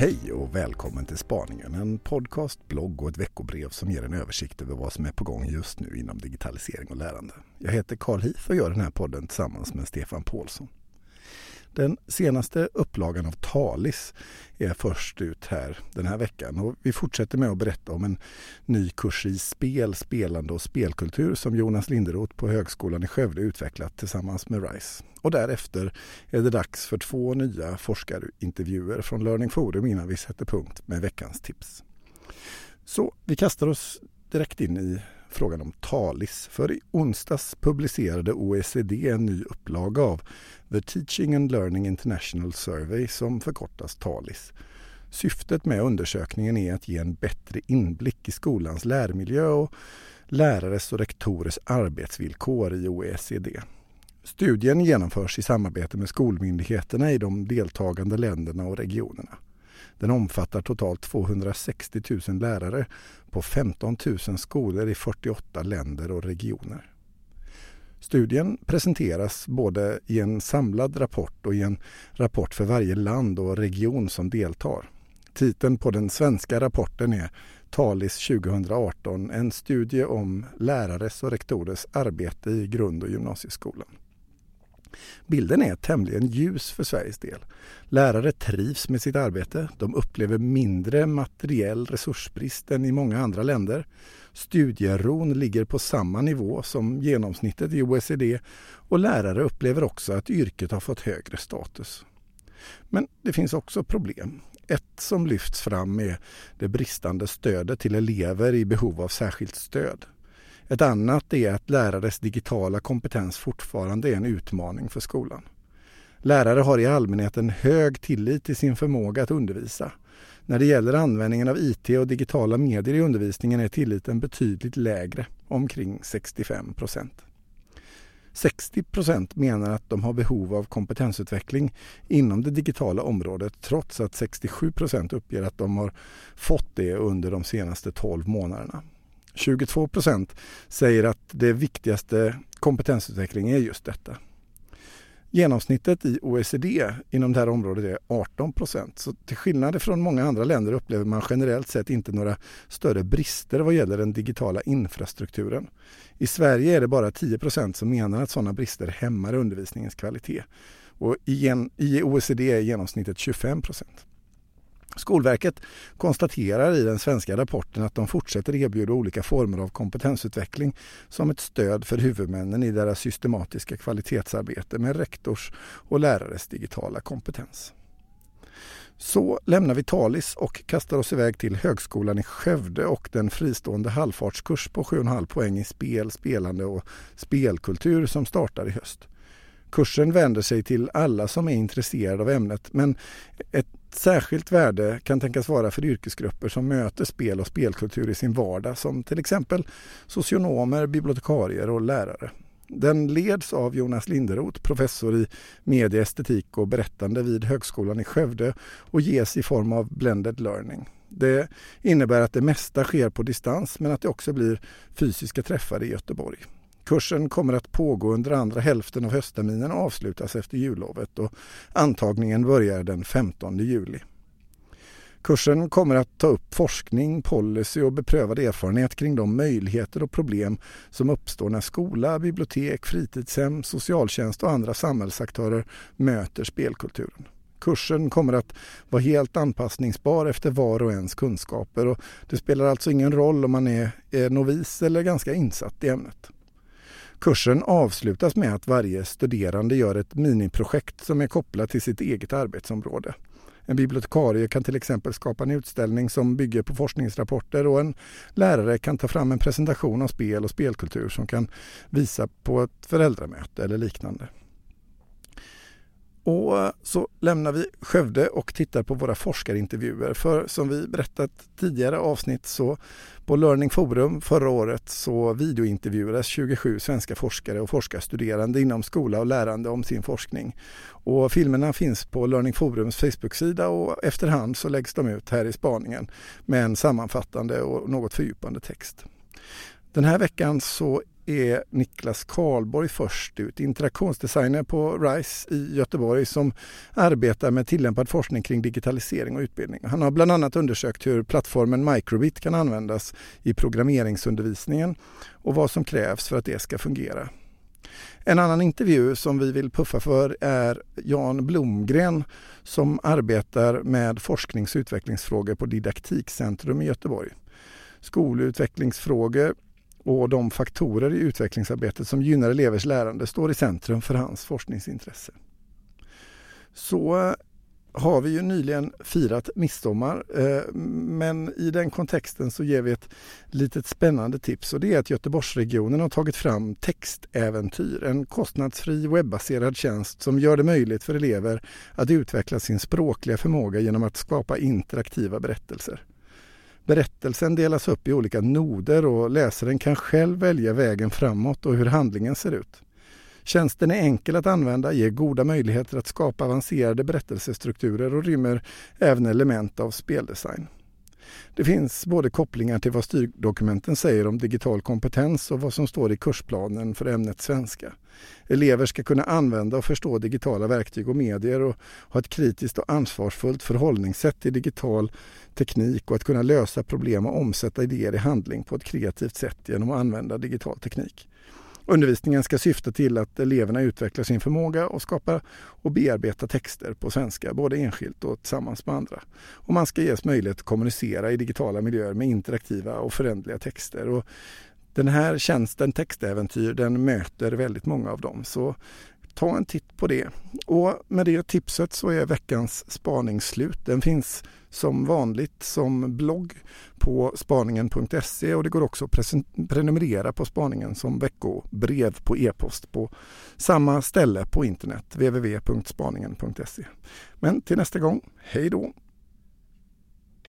Hej och välkommen till Spaningen, en podcast, blogg och ett veckobrev som ger en översikt över vad som är på gång just nu inom digitalisering och lärande. Jag heter Carl Heath och gör den här podden tillsammans med Stefan Paulsson. Den senaste upplagan av Talis är först ut här den här veckan och vi fortsätter med att berätta om en ny kurs i spel, spelande och spelkultur som Jonas Linderoth på Högskolan i Skövde utvecklat tillsammans med RISE. Och därefter är det dags för två nya forskarintervjuer från Learning Forum innan vi sätter punkt med veckans tips. Så vi kastar oss direkt in i frågan om Talis. För i onsdags publicerade OECD en ny upplaga av The Teaching and Learning International Survey som förkortas Talis. Syftet med undersökningen är att ge en bättre inblick i skolans lärmiljö och lärares och rektorers arbetsvillkor i OECD. Studien genomförs i samarbete med skolmyndigheterna i de deltagande länderna och regionerna. Den omfattar totalt 260 000 lärare på 15 000 skolor i 48 länder och regioner. Studien presenteras både i en samlad rapport och i en rapport för varje land och region som deltar. Titeln på den svenska rapporten är Talis 2018, en studie om lärares och rektorers arbete i grund och gymnasieskolan. Bilden är tämligen ljus för Sveriges del. Lärare trivs med sitt arbete. De upplever mindre materiell resursbrist än i många andra länder. Studieron ligger på samma nivå som genomsnittet i OECD och lärare upplever också att yrket har fått högre status. Men det finns också problem. Ett som lyfts fram är det bristande stödet till elever i behov av särskilt stöd. Ett annat är att lärares digitala kompetens fortfarande är en utmaning för skolan. Lärare har i allmänhet en hög tillit till sin förmåga att undervisa. När det gäller användningen av IT och digitala medier i undervisningen är tilliten betydligt lägre, omkring 65 procent. 60 procent menar att de har behov av kompetensutveckling inom det digitala området trots att 67 procent uppger att de har fått det under de senaste 12 månaderna. 22 procent säger att det viktigaste kompetensutveckling är just detta. Genomsnittet i OECD inom det här området är 18 procent. Så till skillnad från många andra länder upplever man generellt sett inte några större brister vad gäller den digitala infrastrukturen. I Sverige är det bara 10 procent som menar att sådana brister hämmar undervisningens kvalitet. Och i OECD är genomsnittet 25 procent. Skolverket konstaterar i den svenska rapporten att de fortsätter erbjuda olika former av kompetensutveckling som ett stöd för huvudmännen i deras systematiska kvalitetsarbete med rektors och lärares digitala kompetens. Så lämnar vi Talis och kastar oss iväg till Högskolan i Skövde och den fristående halvfartskurs på 7,5 poäng i spel, spelande och spelkultur som startar i höst. Kursen vänder sig till alla som är intresserade av ämnet men ett särskilt värde kan tänkas vara för yrkesgrupper som möter spel och spelkultur i sin vardag som till exempel socionomer, bibliotekarier och lärare. Den leds av Jonas Linderoth, professor i media, estetik och berättande vid Högskolan i Skövde och ges i form av blended learning. Det innebär att det mesta sker på distans men att det också blir fysiska träffar i Göteborg. Kursen kommer att pågå under andra hälften av höstterminen och avslutas efter jullovet och antagningen börjar den 15 juli. Kursen kommer att ta upp forskning, policy och beprövad erfarenhet kring de möjligheter och problem som uppstår när skola, bibliotek, fritidshem, socialtjänst och andra samhällsaktörer möter spelkulturen. Kursen kommer att vara helt anpassningsbar efter var och ens kunskaper och det spelar alltså ingen roll om man är novis eller ganska insatt i ämnet. Kursen avslutas med att varje studerande gör ett miniprojekt som är kopplat till sitt eget arbetsområde. En bibliotekarie kan till exempel skapa en utställning som bygger på forskningsrapporter och en lärare kan ta fram en presentation av spel och spelkultur som kan visa på ett föräldramöte eller liknande. Och så lämnar vi Skövde och tittar på våra forskarintervjuer. För som vi berättat tidigare avsnitt så på Learning Forum förra året så videointervjuades 27 svenska forskare och forskarstuderande inom skola och lärande om sin forskning. Och filmerna finns på Learning Forums Facebook-sida och efterhand så läggs de ut här i spaningen med en sammanfattande och något fördjupande text. Den här veckan så är Niklas Karlborg först ut, interaktionsdesigner på RISE i Göteborg som arbetar med tillämpad forskning kring digitalisering och utbildning. Han har bland annat undersökt hur plattformen Microbit kan användas i programmeringsundervisningen och vad som krävs för att det ska fungera. En annan intervju som vi vill puffa för är Jan Blomgren som arbetar med forsknings och utvecklingsfrågor på Didaktikcentrum i Göteborg. Skolutvecklingsfrågor och de faktorer i utvecklingsarbetet som gynnar elevers lärande står i centrum för hans forskningsintresse. Så eh, har vi ju nyligen firat midsommar eh, men i den kontexten så ger vi ett litet spännande tips och det är att Göteborgsregionen har tagit fram Textäventyr, en kostnadsfri webbaserad tjänst som gör det möjligt för elever att utveckla sin språkliga förmåga genom att skapa interaktiva berättelser. Berättelsen delas upp i olika noder och läsaren kan själv välja vägen framåt och hur handlingen ser ut. Tjänsten är enkel att använda, ger goda möjligheter att skapa avancerade berättelsestrukturer och rymmer även element av speldesign. Det finns både kopplingar till vad styrdokumenten säger om digital kompetens och vad som står i kursplanen för ämnet svenska. Elever ska kunna använda och förstå digitala verktyg och medier och ha ett kritiskt och ansvarsfullt förhållningssätt till digital teknik och att kunna lösa problem och omsätta idéer i handling på ett kreativt sätt genom att använda digital teknik. Undervisningen ska syfta till att eleverna utvecklar sin förmåga och skapa och bearbeta texter på svenska, både enskilt och tillsammans med andra. Och man ska ges möjlighet att kommunicera i digitala miljöer med interaktiva och förändliga texter. Och den här tjänsten Textäventyr den möter väldigt många av dem. Så ta en titt på det. Och med det tipset så är veckans spaning slut. Den finns som vanligt som blogg på spaningen.se och det går också att prenumerera på spaningen som veckobrev på e-post på samma ställe på internet, www.spaningen.se. Men till nästa gång, hej då!